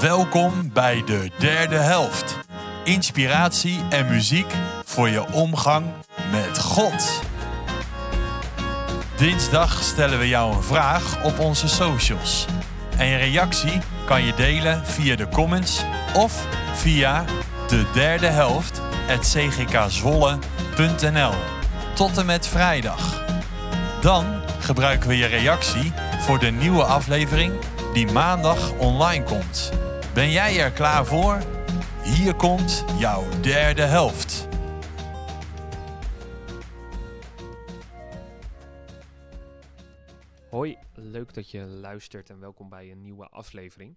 Welkom bij de derde helft. Inspiratie en muziek voor je omgang met God. Dinsdag stellen we jou een vraag op onze socials. En je reactie kan je delen via de comments of via de derde helft cgkzwolle.nl tot en met vrijdag. Dan gebruiken we je reactie voor de nieuwe aflevering die maandag online komt. Ben jij er klaar voor? Hier komt jouw derde helft. Hoi, leuk dat je luistert en welkom bij een nieuwe aflevering.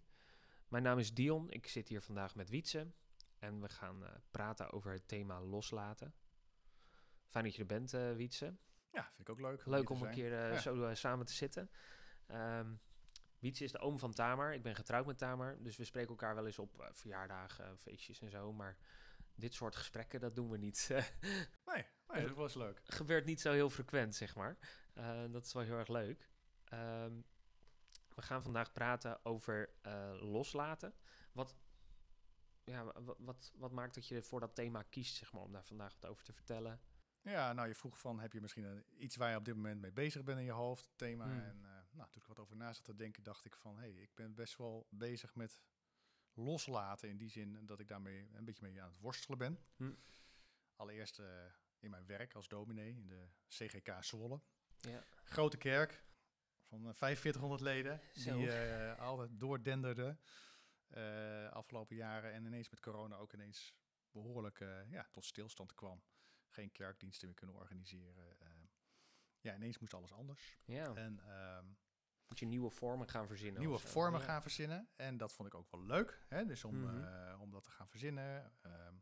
Mijn naam is Dion, ik zit hier vandaag met Wietse en we gaan eh, praten over het thema loslaten. Fijn dat je er bent, eh Wietse. Ja, vind ik ook leuk. Leuk om een keer eh, Ja. zo samen te zitten. Ehm Wietse is de oom van Tamar. Ik ben getrouwd met Tamar. Dus we spreken elkaar wel eens op eh, verjaardagen, feestjes en zo. Maar dit soort gesprekken, dat doen we niet. Nee, nee, dat was leuk. gebeurt niet zo heel frequent, zeg maar. Eh, dat is wel heel erg leuk. Ehm, we gaan vandaag praten over eh, loslaten. Wat, ja, wa- wa- wat, wat maakt dat je voor dat thema kiest, zeg maar, om daar vandaag wat over te vertellen? Ja, nou je vroeg van, heb je misschien een- iets waar je op dit moment mee bezig bent in je hoofd, thema. Hmm. En eh, nou, toen ik wat over na zat te denken, dacht ik van, hé, hey, ik ben best wel bezig met loslaten. In die zin dat ik daarmee een beetje mee aan het worstelen ben. Hmm. Allereerst eh, in mijn werk als dominee in de CGK Zwolle. Ja. Grote kerk van eh, 4500 leden, Zo. die eh, altijd doordenderde eh afgelopen jaren. En ineens met corona ook ineens behoorlijk eh, ja, tot stilstand kwam. Geen kerkdiensten meer kunnen organiseren. Ja, ineens moest alles anders. Ja, En ehm, moet je nieuwe vormen gaan verzinnen. nieuwe vormen Ja. gaan verzinnen. En dat vond ik ook wel leuk. Hè? Dus om, Mhm. eh, om dat te gaan verzinnen. Ehm,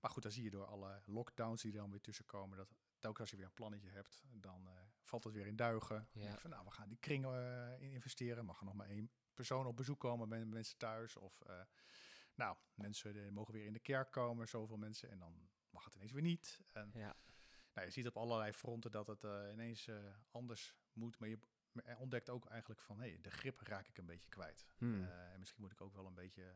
maar goed, dan zie je door alle lockdowns die er dan weer tussenkomen. Dat telkens als je weer een plannetje hebt, dan eh, valt het weer in duigen. Denk Ja. van, nou, we gaan die kring eh, in investeren. Mag er nog maar één persoon op bezoek komen bij mensen thuis. Of, nou, mensen mogen weer in de kerk komen, zoveel mensen. En dan mag het ineens weer niet. En Ja, nou, je ziet op allerlei fronten dat het eh, ineens eh, anders moet. Maar je ontdekt ook eigenlijk van, hé, de grip raak ik een beetje kwijt. Hmm. Eh, en misschien moet ik ook wel een beetje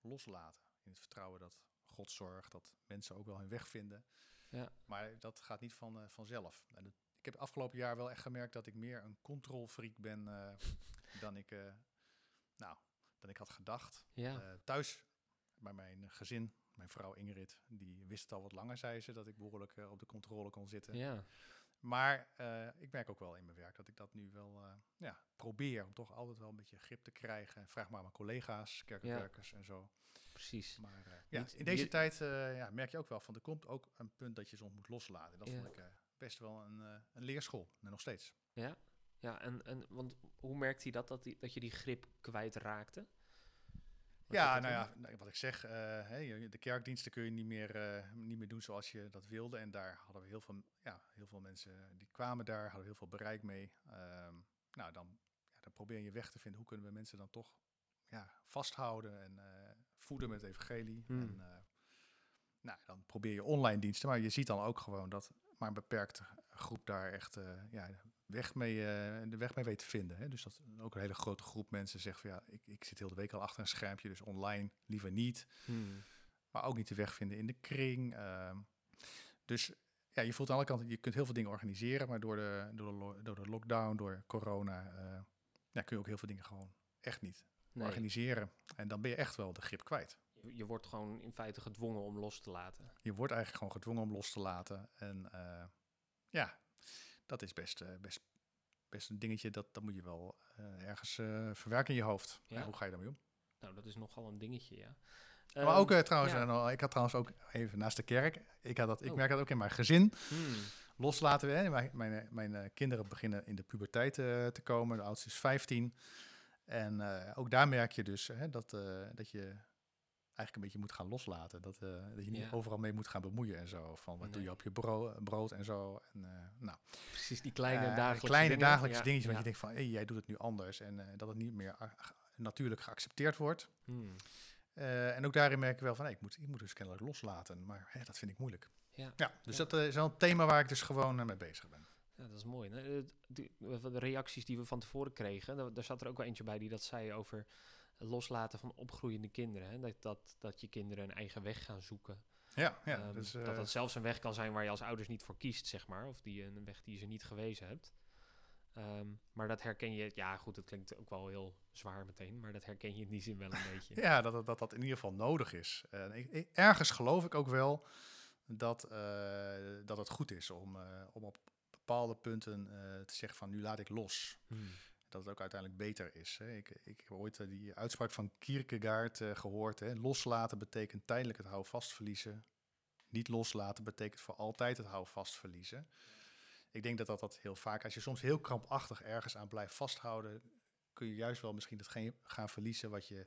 loslaten. In het vertrouwen dat God zorgt, dat mensen ook wel hun weg vinden. Ja. Maar dat gaat niet van, vanzelf. En het- ik heb afgelopen jaar wel echt gemerkt dat ik meer een controlfreak ben dan, ik, eh, nou, dan ik had gedacht. ja. Thuis bij mijn gezin, mijn vrouw Ingrid, die wist het al wat langer, zei ze, dat ik behoorlijk eh, op de controle kon zitten. ja. Maar eh, ik merk ook wel in mijn werk dat ik dat nu wel eh, ja, probeer om toch altijd wel een beetje grip te krijgen. Vraag maar aan mijn collega's, kerkenwerkers en zo. precies. Maar ja, Niet- in deze je- tijd ja, merk je ook wel van er komt ook een punt dat je soms moet loslaten. Dat Ja. vond ik best wel een, een leerschool. En nog steeds. Ja, ja en, en want hoe merkt hij dat, dat, die, dat je die grip kwijtraakte? Ja, nou ja, nou, wat ik zeg, eh, de kerkdiensten kun je niet meer, eh, niet meer doen zoals je dat wilde. En daar hadden we heel veel, ja, heel veel mensen die kwamen daar, hadden heel veel bereik mee. Ehm, nou, dan, ja, dan probeer je weg te vinden hoe kunnen we mensen dan toch ja, vasthouden en eh, voeden met evangelie. Hmm. En, nou, dan probeer je online diensten, maar je ziet dan ook gewoon dat maar een beperkte groep daar echt ja, weg mee, eh, de weg mee weet te vinden. Hè? Dus dat ook een hele grote groep mensen zegt van ja, ik, ik zit heel de week al achter een schermpje, dus online liever niet. Hmm. Maar ook niet de weg vinden in de kring. ehm. dus ja, je voelt aan alle kanten, je kunt heel veel dingen organiseren, maar door de, door de, door de lockdown, door corona, eh, ja, kun je ook heel veel dingen gewoon echt niet Nee, organiseren. En dan ben je echt wel de grip kwijt. je, je wordt gewoon in feite gedwongen om los te laten. Je wordt eigenlijk gewoon gedwongen om los te laten. En eh, ja, dat is best, eh, best, best een dingetje, dat, dat moet je wel eh, ergens eh, verwerken in je hoofd. Ja. Hoe ga je daarmee om? Nou, dat is nogal een dingetje, ja. maar Ehm, ook eh, trouwens, ja. al- ik had trouwens ook even naast de kerk, ik, had dat, ik Oh. merk dat ook in mijn gezin, hmm, loslaten we. Hè. Mijn, mijn, mijn kinderen beginnen in de puberteit te komen, de oudste is 15. En ook daar merk je dus hè, dat, dat je eigenlijk een beetje moet gaan loslaten. Dat, eh, dat je niet Ja. overal mee moet gaan bemoeien en zo. Van wat doe je op je bro- brood en zo. En, eh, nou, precies, die kleine eh, dagelijkse kleine dingen. dagelijkse dingetjes, want je denkt van, hé, jij doet het nu anders. En dat het niet meer natuurlijk geaccepteerd wordt. Hmm, en ook daarin merk ik wel van, hé, ik, moet, ik moet dus kennelijk loslaten. Maar dat vind ik moeilijk. Ja. Ja, dus dat is wel een thema waar ik dus gewoon mee bezig ben. Ja, dat is mooi. Die- de reacties die we van tevoren kregen, daar zat er ook wel eentje bij die dat zei over loslaten van opgroeiende kinderen. Hè? Dat, dat, dat je kinderen een eigen weg gaan zoeken. Ja, ja Ehm, dus, dat eh, dat zelfs een weg kan zijn waar je als ouders niet voor kiest, zeg maar. Of die, een weg die je ze niet gewezen hebt. Ehm, maar dat herken je, ja goed, het klinkt ook wel heel zwaar meteen, maar dat herken je in die zin wel een beetje. Ja, dat, dat- dat dat in ieder geval nodig is. En ik, ik- ergens geloof ik ook wel dat, eh, dat het goed is om, eh, om op bepaalde punten te zeggen van nu laat ik los. Hmm. Dat het ook uiteindelijk beter is. Hè. Ik, ik heb ooit eh, die uitspraak van Kierkegaard eh, gehoord. Hè. Loslaten betekent tijdelijk het houvast verliezen. Niet loslaten betekent voor altijd het houvast verliezen. Ik denk dat, dat dat heel vaak, als je soms heel krampachtig ergens aan blijft vasthouden, kun je juist wel misschien hetgeen gaan verliezen wat je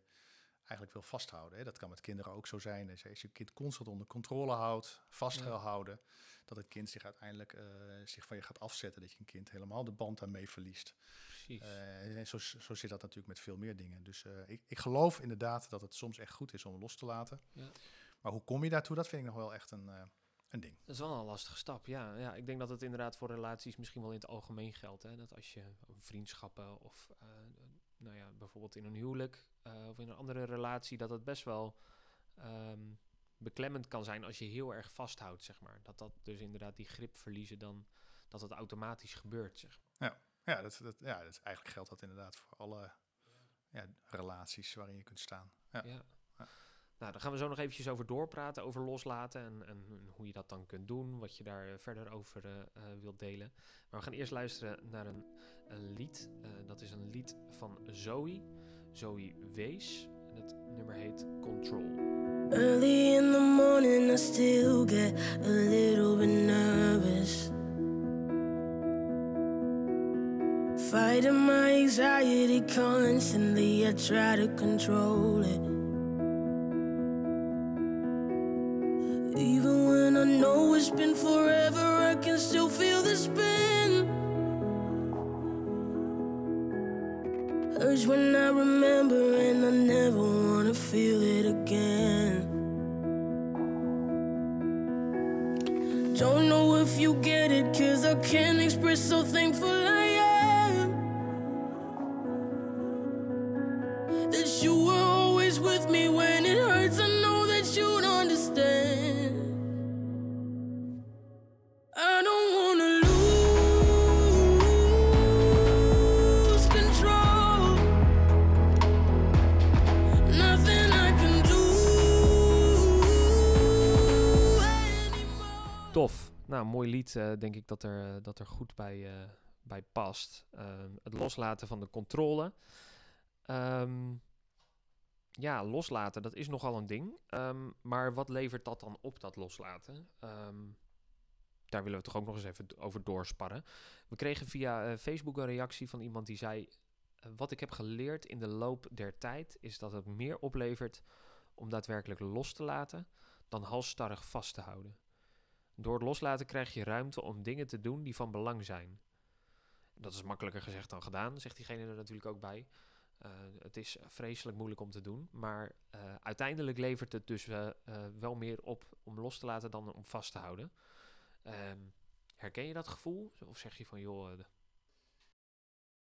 eigenlijk wil vasthouden. Hè. Dat kan met kinderen ook zo zijn. Dus als je een kind constant onder controle houdt, vast Ja. houden, dat het kind zich uiteindelijk eh, zich van je gaat afzetten. Dat je een kind helemaal de band daarmee verliest. Precies. Eh, en zo, zo zit dat natuurlijk met veel meer dingen. Dus eh, ik, ik geloof inderdaad dat het soms echt goed is om los te laten. Ja. Maar hoe kom je daartoe? Dat vind ik nog wel echt een, eh, een ding. Dat is wel een lastige stap, ja. ja. Ik denk dat het inderdaad voor relaties misschien wel in het algemeen geldt. Hè? Dat als je vriendschappen of nou ja, bijvoorbeeld in een huwelijk of in een andere relatie, dat het best wel ehm, beklemmend kan zijn als je heel erg vasthoudt, zeg maar. Dat dat dus inderdaad die grip verliezen dan, dat het automatisch gebeurt, zeg maar. Ja, dat, dat, ja dat, eigenlijk geldt dat inderdaad voor alle ja, relaties waarin je kunt staan. Ja. Ja. Ja. Nou, daar gaan we zo nog eventjes over doorpraten, over loslaten en, en hoe je dat dan kunt doen, wat je daar eh, verder over eh, eh, wilt delen. Maar we gaan eerst luisteren naar een, een lied. Eh, dat is een lied van Zoe, Zoe Wees. En het nummer heet Control. Early in the morning, I still get a Fighting my anxiety constantly, I try to control it. Eh, denk ik dat er, dat er goed bij, eh, bij past. Ehm, het loslaten van de controle. Ehm, ja, loslaten, dat is nogal een ding. Ehm, maar wat levert dat dan op, dat loslaten? Daar willen we toch ook nog eens even over doorsparren. We kregen via eh, Facebook een reactie van iemand die zei... eh, wat ik heb geleerd in de loop der tijd... is dat het meer oplevert om daadwerkelijk los te laten... dan halsstarrig vast te houden. Door het loslaten krijg je ruimte om dingen te doen die van belang zijn. Dat is makkelijker gezegd dan gedaan, zegt diegene er natuurlijk ook bij. Eh, het is vreselijk moeilijk om te doen, maar eh, uiteindelijk levert het dus eh, wel meer op om los te laten dan om vast te houden. Ehm, herken je dat gevoel? Of zeg je van, joh,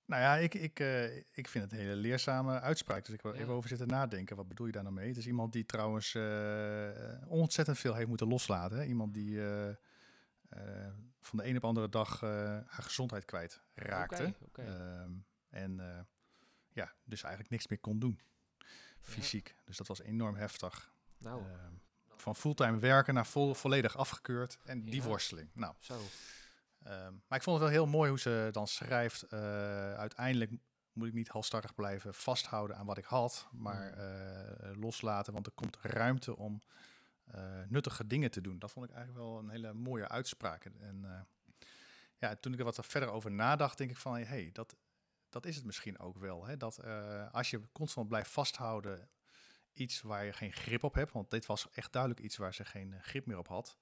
Nou ja, ik, ik, eh, ik vind het een hele leerzame uitspraak. Dus ik wil Ja. even over zitten nadenken. Wat bedoel je daar nou mee? Het is iemand die trouwens eh, ontzettend veel heeft moeten loslaten. Hè? Iemand die eh, van de een op de andere dag haar gezondheid kwijt raakte. Ehm, en ja, dus eigenlijk niks meer kon doen. Fysiek. Dus dat was enorm heftig. nou, Ehm, van fulltime werken naar vol, volledig afgekeurd. En die Ja. worsteling. Nou, zo. Ehm, maar ik vond het wel heel mooi hoe ze dan schrijft. eh, uiteindelijk moet ik niet halstarrig blijven vasthouden aan wat ik had, maar Mm. eh, loslaten, want er komt ruimte om eh, nuttige dingen te doen. Dat vond ik eigenlijk wel een hele mooie uitspraak. En ja, toen ik er wat verder over nadacht, denk ik van, hé, hey, dat, dat is het misschien ook wel. Hè? Dat als je constant blijft vasthouden iets waar je geen grip op hebt, want dit was echt duidelijk iets waar ze geen grip meer op had,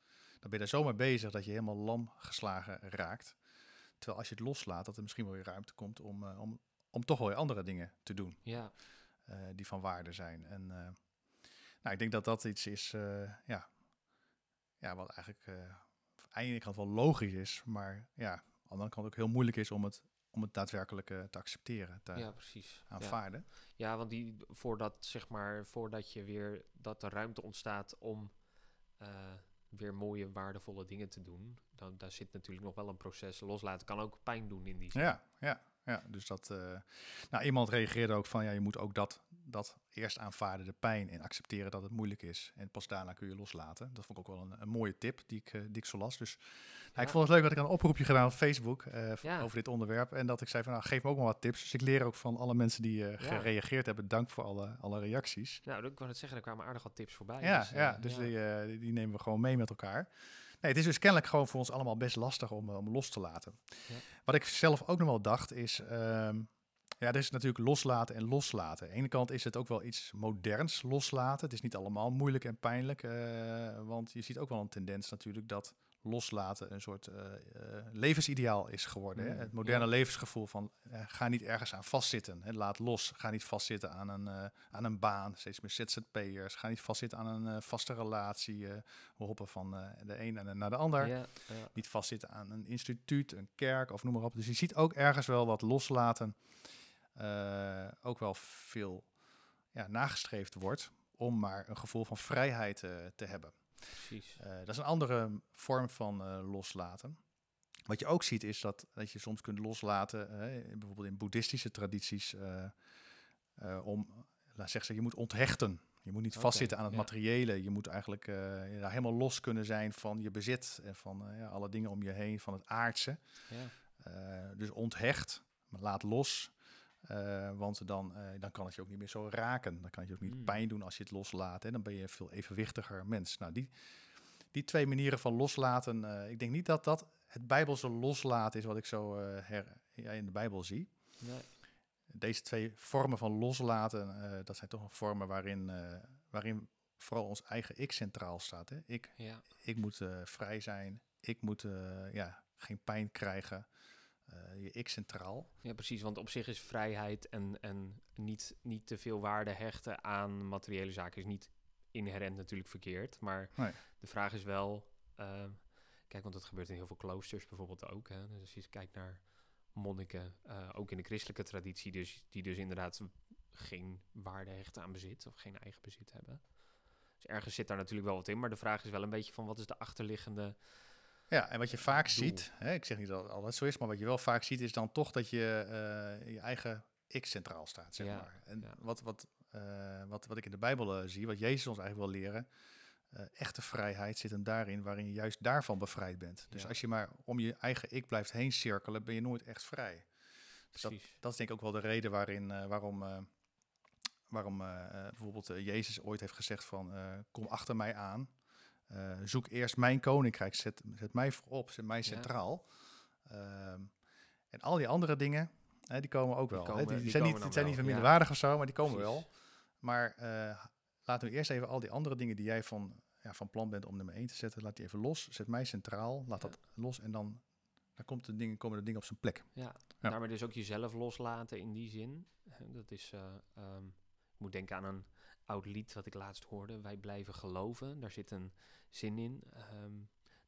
dan ben je er zomaar bezig dat je helemaal lam geslagen raakt. Terwijl als je het loslaat, dat er misschien wel weer ruimte komt om, eh, om, om toch wel weer andere dingen te doen Ja, eh, die van waarde zijn. En eh, nou, ik denk dat dat iets is, ja, ja, wat eigenlijk aan de ene kant wel logisch is, maar ja, aan de andere kant ook heel moeilijk is om het, om het daadwerkelijk te accepteren, te ja, precies. Ja. aanvaarden. Ja, want die, voordat, zeg maar, voordat je weer, dat er ruimte ontstaat om weer mooie, waardevolle dingen te doen, dan daar zit natuurlijk nog wel een proces. Loslaten kan ook pijn doen in die zin. Ja, ja, ja. Dus dat. eh, nou, iemand reageerde ook van ja, je moet ook dat, dat eerst aanvaarden, de pijn en accepteren dat het moeilijk is. En pas daarna kun je loslaten. Dat vond ik ook wel een, mooie tip die ik, eh, die ik zo las. Dus ik vond het leuk dat ik een oproepje gedaan op Facebook eh, Ja. over dit onderwerp. En dat ik zei van nou, geef me ook maar wat tips. Dus ik leer ook van alle mensen die eh, Ja. gereageerd hebben. Dank voor alle, alle reacties. Nou, ik wou het zeggen, er kwamen aardig wat tips voorbij. Ja, dus, eh, ja, dus Die, eh, die- nemen we gewoon mee met elkaar. Nee, het is dus kennelijk gewoon voor ons allemaal best lastig om, eh, om los te laten. Ja. Wat ik zelf ook nog wel dacht is, ehm, ja, er is natuurlijk loslaten en loslaten. Aan de ene kant is het ook wel iets moderns loslaten. Het is niet allemaal moeilijk en pijnlijk, eh, want je ziet ook wel een tendens natuurlijk dat loslaten een soort eh, eh, levенsideaal is geworden. hè. Mm, Het moderne ja. levensgevoel van eh, ga niet ergens aan vastzitten. Hè. Laat los. Ga niet vastzitten aan een, aan een baan. Steeds meer ZZP'ers. Ga niet vastzitten aan een vaste relatie. we hoppen van de een naar de ander. Ja, ja. Niet vastzitten aan een instituut, een kerk of noem maar op. Dus je ziet ook ergens wel dat loslaten ook wel veel ja, nagestreefd wordt om maar een gevoel van vrijheid te hebben. Precies. Eh, dat is een andere vorm van eh, loslaten. Wat je ook ziet is dat, dat je soms kunt loslaten, bijvoorbeeld in boeddhistische tradities, eh, om, laat zeggen, je moet onthechten. Je moet niet vastzitten aan het ja. materiële. Je moet eigenlijk helemaal los kunnen zijn van je bezit en van ja, alle dingen om je heen, van het aardse. Ja. Dus onthecht, maar laat los. Eh, want dan, eh, dan kan het je ook niet meer zo raken. Dan kan het je ook niet Mm. pijn doen als je het loslaat. En dan ben je een veel evenwichtiger mens. Nou, die, die twee manieren van loslaten. eh, ik denk niet dat dat het Bijbelse loslaten is wat ik zo her, ja, in de Bijbel zie. Nee. Deze twee vormen van loslaten, dat zijn toch vormen waarin, waarin vooral ons eigen ik centraal staat. Hè? Ik, Ja. ik moet vrij zijn. Ik moet ja, geen pijn krijgen. Eh, je ik centraal. ja, precies. Want op zich is vrijheid en, en niet, niet te veel waarde hechten aan materiële zaken is niet inherent natuurlijk verkeerd. Maar Nee. de vraag is wel, ehm, kijk, want dat gebeurt in heel veel kloosters bijvoorbeeld ook. Hè? Dus als je kijkt naar monniken, eh, ook in de christelijke traditie, dus, die dus inderdaad geen waarde hechten aan bezit of geen eigen bezit hebben. Dus ergens zit daar natuurlijk wel wat in, maar de vraag is wel een beetje van wat is de achterliggende... Ja, en wat je vaak Doel. ziet, hè, ik zeg niet dat het altijd zo is, maar wat je wel vaak ziet is dan toch dat je eh, je eigen ik centraal staat, zeg Ja, maar. En ja. wat, wat, eh, wat, wat ik in de Bijbel eh, zie, wat Jezus ons eigenlijk wil leren, echte vrijheid zit hem daarin waarin je juist daarvan bevrijd bent. Dus Ja. als je maar om je eigen ik blijft heen cirkelen, ben je nooit echt vrij. Dus dat, dat is denk ik ook wel de reden waarin, waarom, waarom bijvoorbeeld Jezus ooit heeft gezegd van kom achter mij aan. Eh, zoek eerst mijn koninkrijk, zet, zet mij voorop, zet mij Ja. centraal. Ehm, en al die andere dingen, hè, die komen ook Die wel. hè. komen- Die, die die zijn niet, komen die zijn niet van ja. minderwaardig of zo, maar die komen Precies. wel. Maar eh laat nu eerst even al die andere dingen die jij van, ja, van plan bent om nummer 1 te zetten, laat die even los. Zet mij centraal, laat dat los en dan, dan komt de dingen, komen de dingen op zijn plek. Ja, daarmee dus ook jezelf loslaten in die zin. Dat is, ehm, ik moet denken aan een oud lied wat ik laatst hoorde. Wij blijven geloven. Daar zit een zin in. ehm,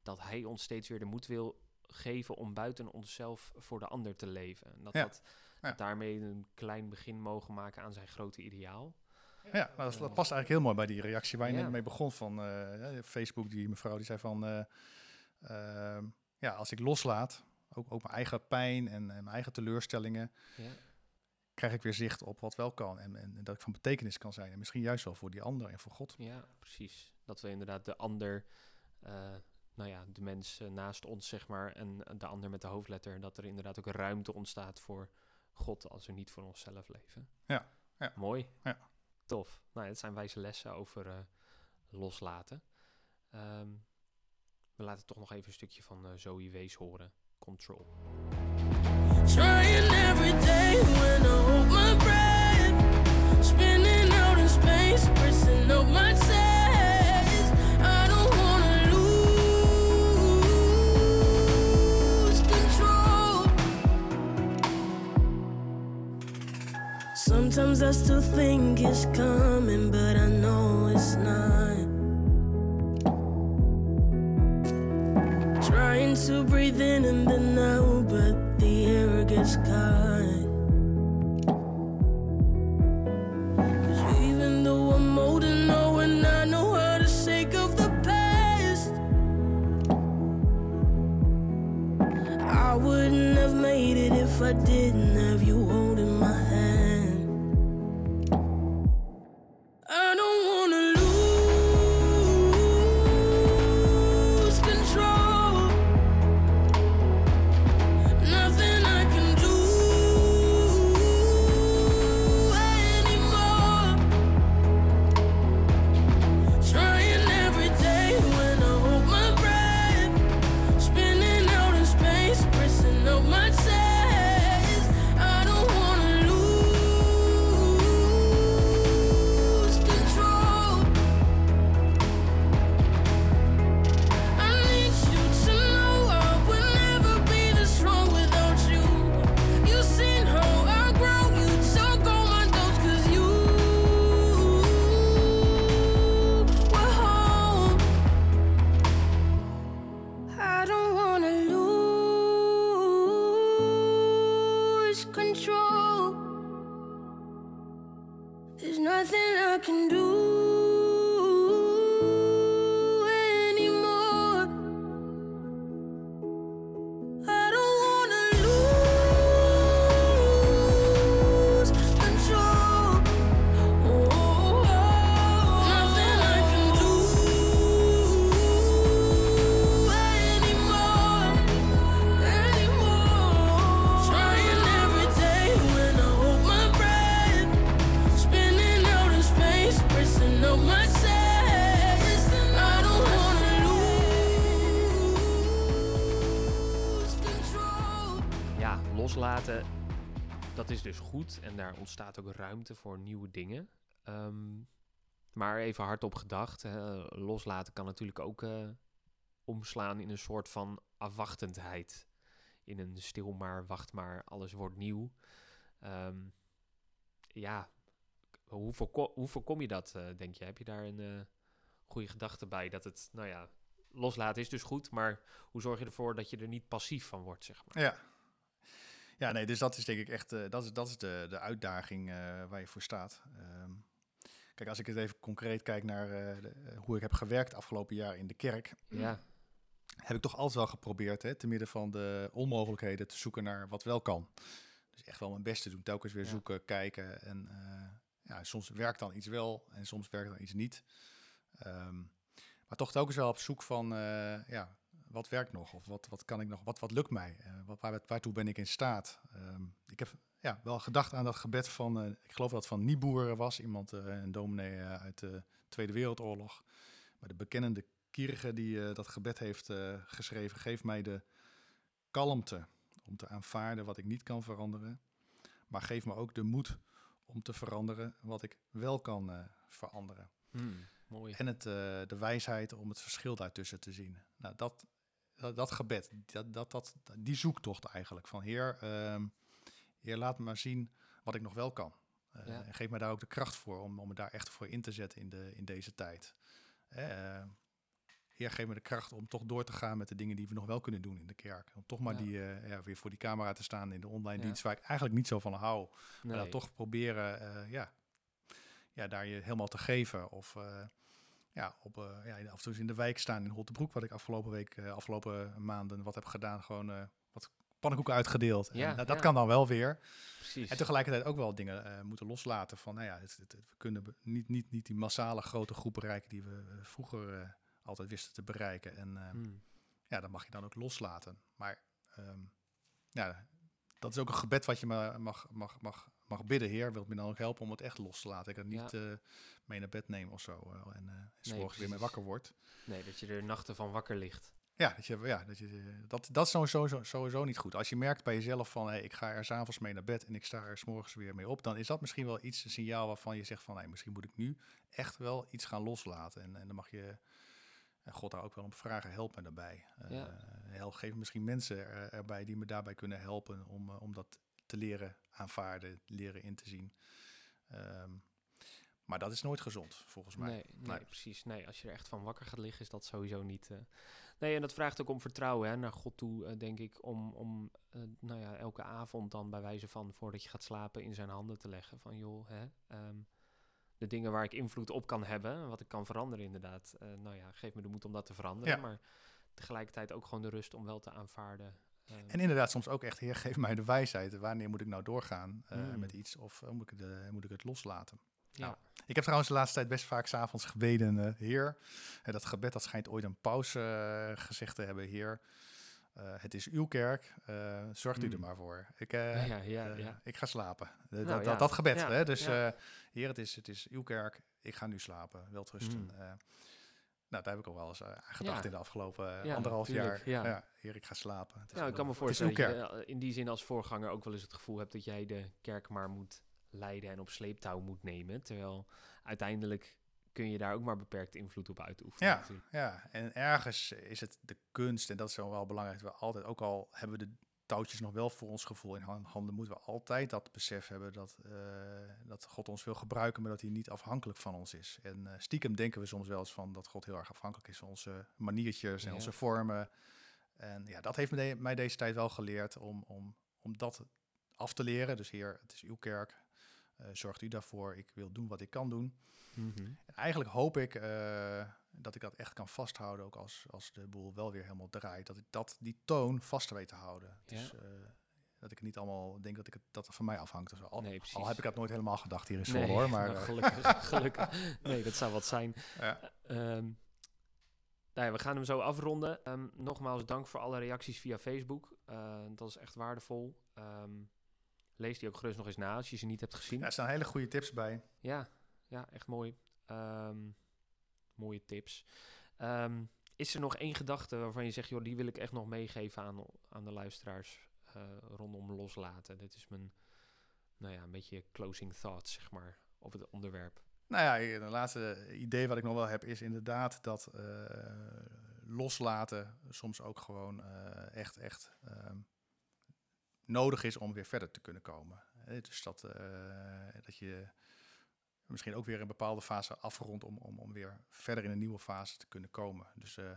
dat hij ons steeds weer de moed wil geven om buiten onszelf voor de ander te leven. En dat, Ja. dat, Ja. dat daarmee een klein begin mogen maken aan zijn grote ideaal. Ja, dat, dat past eigenlijk heel mooi bij die reactie waar je Ja. net mee begon van eh, Facebook. Die mevrouw die zei van, eh, ehm, ja, als ik loslaat, ook, ook mijn eigen pijn en, en mijn eigen teleurstellingen, Ja, krijg ik weer zicht op wat wel kan en, en, en dat ik van betekenis kan zijn. En misschien juist wel voor die ander en voor God. ja precies. Dat we inderdaad de ander, eh, nou ja, de mens eh, naast ons, zeg maar, en de ander met de hoofdletter, dat er inderdaad ook ruimte ontstaat voor God als we niet voor onszelf leven. Ja, ja. Mooi. Ja. Tof. Nou, het zijn wijze lessen over eh, loslaten. Ehm, we laten toch nog even een stukje van eh Zoe Wees horen. Control. Trying every day when I hold loslaten, dat is dus goed. En daar ontstaat ook ruimte voor nieuwe dingen. Ehm, maar even hardop gedacht, hè, loslaten kan natuurlijk ook eh, omslaan in een soort van afwachtendheid. In een stil maar, wacht maar, alles wordt nieuw. Ehm, ja, hoe, hoe voorkom je dat, eh, denk je? Heb je daar een eh, goede gedachte bij? Dat het, nou ja, loslaten is dus goed, maar hoe zorg je ervoor dat je er niet passief van wordt, zeg maar? Ja. Ja, nee, dus dat is denk ik echt, eh, dat is, dat is de, de uitdaging eh, waar je voor staat. Ehm, kijk, als ik het even concreet kijk naar eh, de- hoe ik heb gewerkt afgelopen jaar in de kerk, Ja, heb ik toch altijd wel geprobeerd, hè, te midden van de onmogelijkheden, te zoeken naar wat wel kan. Dus echt wel mijn best te doen, telkens weer Ja. zoeken, kijken. En eh, ja, soms werkt dan iets wel en soms werkt dan iets niet. Ehm, maar toch telkens wel op zoek van, eh, ja, wat werkt nog? Of wat, wat kan ik nog? Wat, wat lukt mij? Wat, waar, waartoe ben ik in staat? Ehm, ik heb ja, wel gedacht aan dat gebed van, eh, ik geloof dat het van Nieboer was, iemand, eh, een dominee uit de Tweede Wereldoorlog. Maar de bekennende Kierige die dat gebed heeft geschreven, geef mij de kalmte om te aanvaarden wat ik niet kan veranderen. Maar geef me ook de moed om te veranderen wat ik wel kan veranderen. Hmm, mooi. En het, de wijsheid om het verschil daartussen te zien. Nou, dat, dat, dat gebed, dat, dat, dat, die zoektocht eigenlijk. Van Heer, ehm, Heer, laat me maar zien wat ik nog wel kan. Eh, Ja. En geef mij daar ook de kracht voor om, om me daar echt voor in te zetten in, de, in deze tijd. Eh, Heer, geef me de kracht om toch door te gaan met de dingen die we nog wel kunnen doen in de kerk. Om toch maar Ja. die, eh, ja, weer voor die camera te staan in de online dienst, waar ik eigenlijk niet zo van hou. Maar dan toch proberen, ja, ja, daar je helemaal te geven. Of ja, op, eh, ja, af en toe in de wijk staan in Holtebroek, wat ik afgelopen week, eh, afgelopen maanden wat heb gedaan. Gewoon eh, wat pannenkoeken uitgedeeld. Ja, dat ja. kan dan wel weer. Precies. En tegelijkertijd ook wel dingen moeten loslaten van, nou ja, het, het- het- we kunnen niet, niet, niet die massale grote groep bereiken die we vroeger altijd wisten te bereiken. En Hmm. ja, dat mag je dan ook loslaten. Maar ehm, ja, dat is ook een gebed wat je ma- mag, mag, mag, mag bidden. Heer, wilt me dan ook helpen om het echt los te laten. Ik het niet eh, mee naar bed neem of zo. en eh s Nee, morgens weer mee wakker wordt. Nee, dat je er nachten van wakker ligt. Ja, dat, je, ja dat, je, eh, dat, dat is sowieso, sowieso, niet goed. Als je merkt bij jezelf van, hey, ik ga er s'avonds mee naar bed en ik sta er s'morgens weer mee op, dan is dat misschien wel iets, een signaal waarvan je zegt van, hey, misschien moet ik nu echt wel iets gaan loslaten. En, en dan mag je God daar ook wel om vragen, help me daarbij. Ja. help, geef misschien mensen er, erbij die me daarbij kunnen helpen om, om dat te leren aanvaarden, leren in te zien. Ehm, Maar dat is nooit gezond, volgens mij. Nee, nee, Nee. precies. Nee, als je er echt van wakker gaat liggen, is dat sowieso niet. eh. Nee, en dat vraagt ook om vertrouwen hè, naar God toe, eh, denk ik. Om, om eh, nou ja, elke avond dan bij wijze van voordat je gaat slapen in zijn handen te leggen. Van joh, hè, ehm, de dingen waar ik invloed op kan hebben, wat ik kan veranderen inderdaad. nou ja, geef me de moed om dat te veranderen. Ja. Maar tegelijkertijd ook gewoon de rust om wel te aanvaarden. Ehm, En inderdaad, soms ook echt, Heer, geef mij de wijsheid. Wanneer moet ik nou doorgaan eh, Mm. met iets? Of eh, moet, ik de, moet ik het loslaten? ja. nou, Ik heb trouwens de laatste tijd best vaak s'avonds gebeden, eh, Heer. En dat gebed, dat schijnt ooit een pauze eh, gezegd te hebben. Heer, eh, het is uw kerk, eh, zorgt u er Mm. maar voor. Ik, eh, ja, ja, eh, ja. ik ga slapen. Eh, Nou, dat, dat, dat gebed, hè? Dus eh, Heer, het is, het is uw kerk, ik ga nu slapen, welterusten. Mm. Nou, daar heb ik al wel eens eh, aan gedacht Ja. in de afgelopen eh, Ja, anderhalf tuurlijk, jaar. ja. Heer, ik ga slapen. Het is Nou, ik kan me voorstellen dat je eh, in die zin als voorganger ook wel eens het gevoel hebt dat jij de kerk maar moet leiden en op sleeptouw moet nemen. Terwijl uiteindelijk kun je daar ook maar beperkt invloed op uitoefenen. Ja, natuurlijk. ja, en ergens is het de kunst, en dat is wel wel belangrijk, we altijd, ook al hebben we de touwtjes nog wel voor ons gevoel in han- handen, moeten we altijd dat besef hebben dat, eh, dat God ons wil gebruiken, maar dat hij niet afhankelijk van ons is. En eh, stiekem denken we soms wel eens van dat God heel erg afhankelijk is van onze maniertjes en Ja. onze vormen. En ja, dat heeft de- mij deze tijd wel geleerd om, om, om dat af te leren. Dus Heer, het is uw kerk. Eh, zorgt u daarvoor. Ik wil doen wat ik kan doen. Mhm. En eigenlijk hoop ik dat ik dat echt kan vasthouden, ook als, als de boel wel weer helemaal draait. Dat ik dat, die toon vast weet te houden. Ja. Dus, dat ik niet allemaal denk dat, ik het, dat het van mij afhangt. of zo. Al, Nee, al heb ik dat nooit helemaal gedacht hier in Nee, hoor. Maar nou, eh, gelukkig, gelukkig. Nee, dat zou wat zijn. ja. Ehm, nou ja, we gaan hem zo afronden. Ehm, nogmaals dank voor alle reacties via Facebook. Eh, dat is echt waardevol. Ehm, lees die ook gerust nog eens na als je ze niet hebt gezien. Ja, er staan hele goede tips bij. Ja, ja echt mooi. Ehm, mooie tips. Ehm, is er nog één gedachte waarvan je zegt, joh, die wil ik echt nog meegeven aan, aan de luisteraars eh, rondom loslaten? Dit is mijn, nou ja, een beetje closing thoughts, zeg maar, op het onderwerp. Nou ja, het laatste idee wat ik nog wel heb is inderdaad dat eh, loslaten soms ook gewoon eh, echt, echt ehm, nodig is om weer verder te kunnen komen. Dus dat, dat je misschien ook weer een bepaalde fase afrondt om, om, om weer verder in een nieuwe fase te kunnen komen. Dus eh,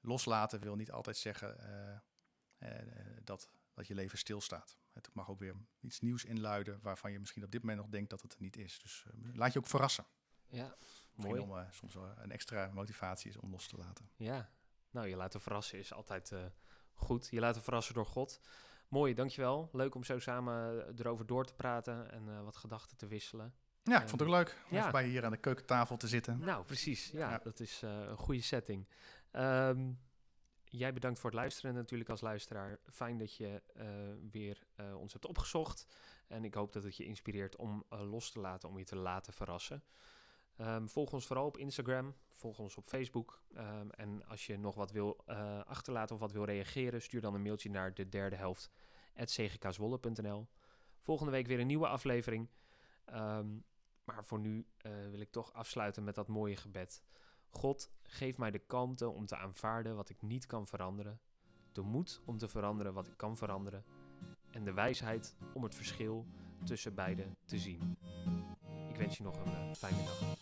loslaten wil niet altijd zeggen eh, eh, dat, dat je leven stilstaat. Het mag ook weer iets nieuws inluiden waarvan je misschien op dit moment nog denkt dat het er niet is. Dus laat je ook verrassen. Ja, mooi. om soms wel een extra motivatie is om los te laten. Ja, nou, je laten verrassen is altijd goed. Je laten verrassen door God. Mooi, dankjewel. Leuk om zo samen erover door te praten en wat gedachten te wisselen. Ja, ik vond het ook leuk om ja. even bij hier aan de keukentafel te zitten. Nou, precies. Ja, Ja. dat is eh, een goede setting. Ehm, jij bedankt voor het luisteren natuurlijk als luisteraar. Fijn dat je eh, weer eh, ons hebt opgezocht. En ik hoop dat het je inspireert om los te laten, om je te laten verrassen. Ehm, volg ons vooral op Instagram, volg ons op Facebook. Ehm, en als je nog wat wil achterlaten of wat wil reageren, stuur dan een mailtje naar de derde helft cgkzwolle.nl. Volgende week weer een nieuwe aflevering. Ehm, maar voor nu eh, wil ik toch afsluiten met dat mooie gebed. God, geef mij de kalmte om te aanvaarden wat ik niet kan veranderen. De moed om te veranderen wat ik kan veranderen. En de wijsheid om het verschil tussen beide te zien. Ik wens je nog een eh, fijne dag.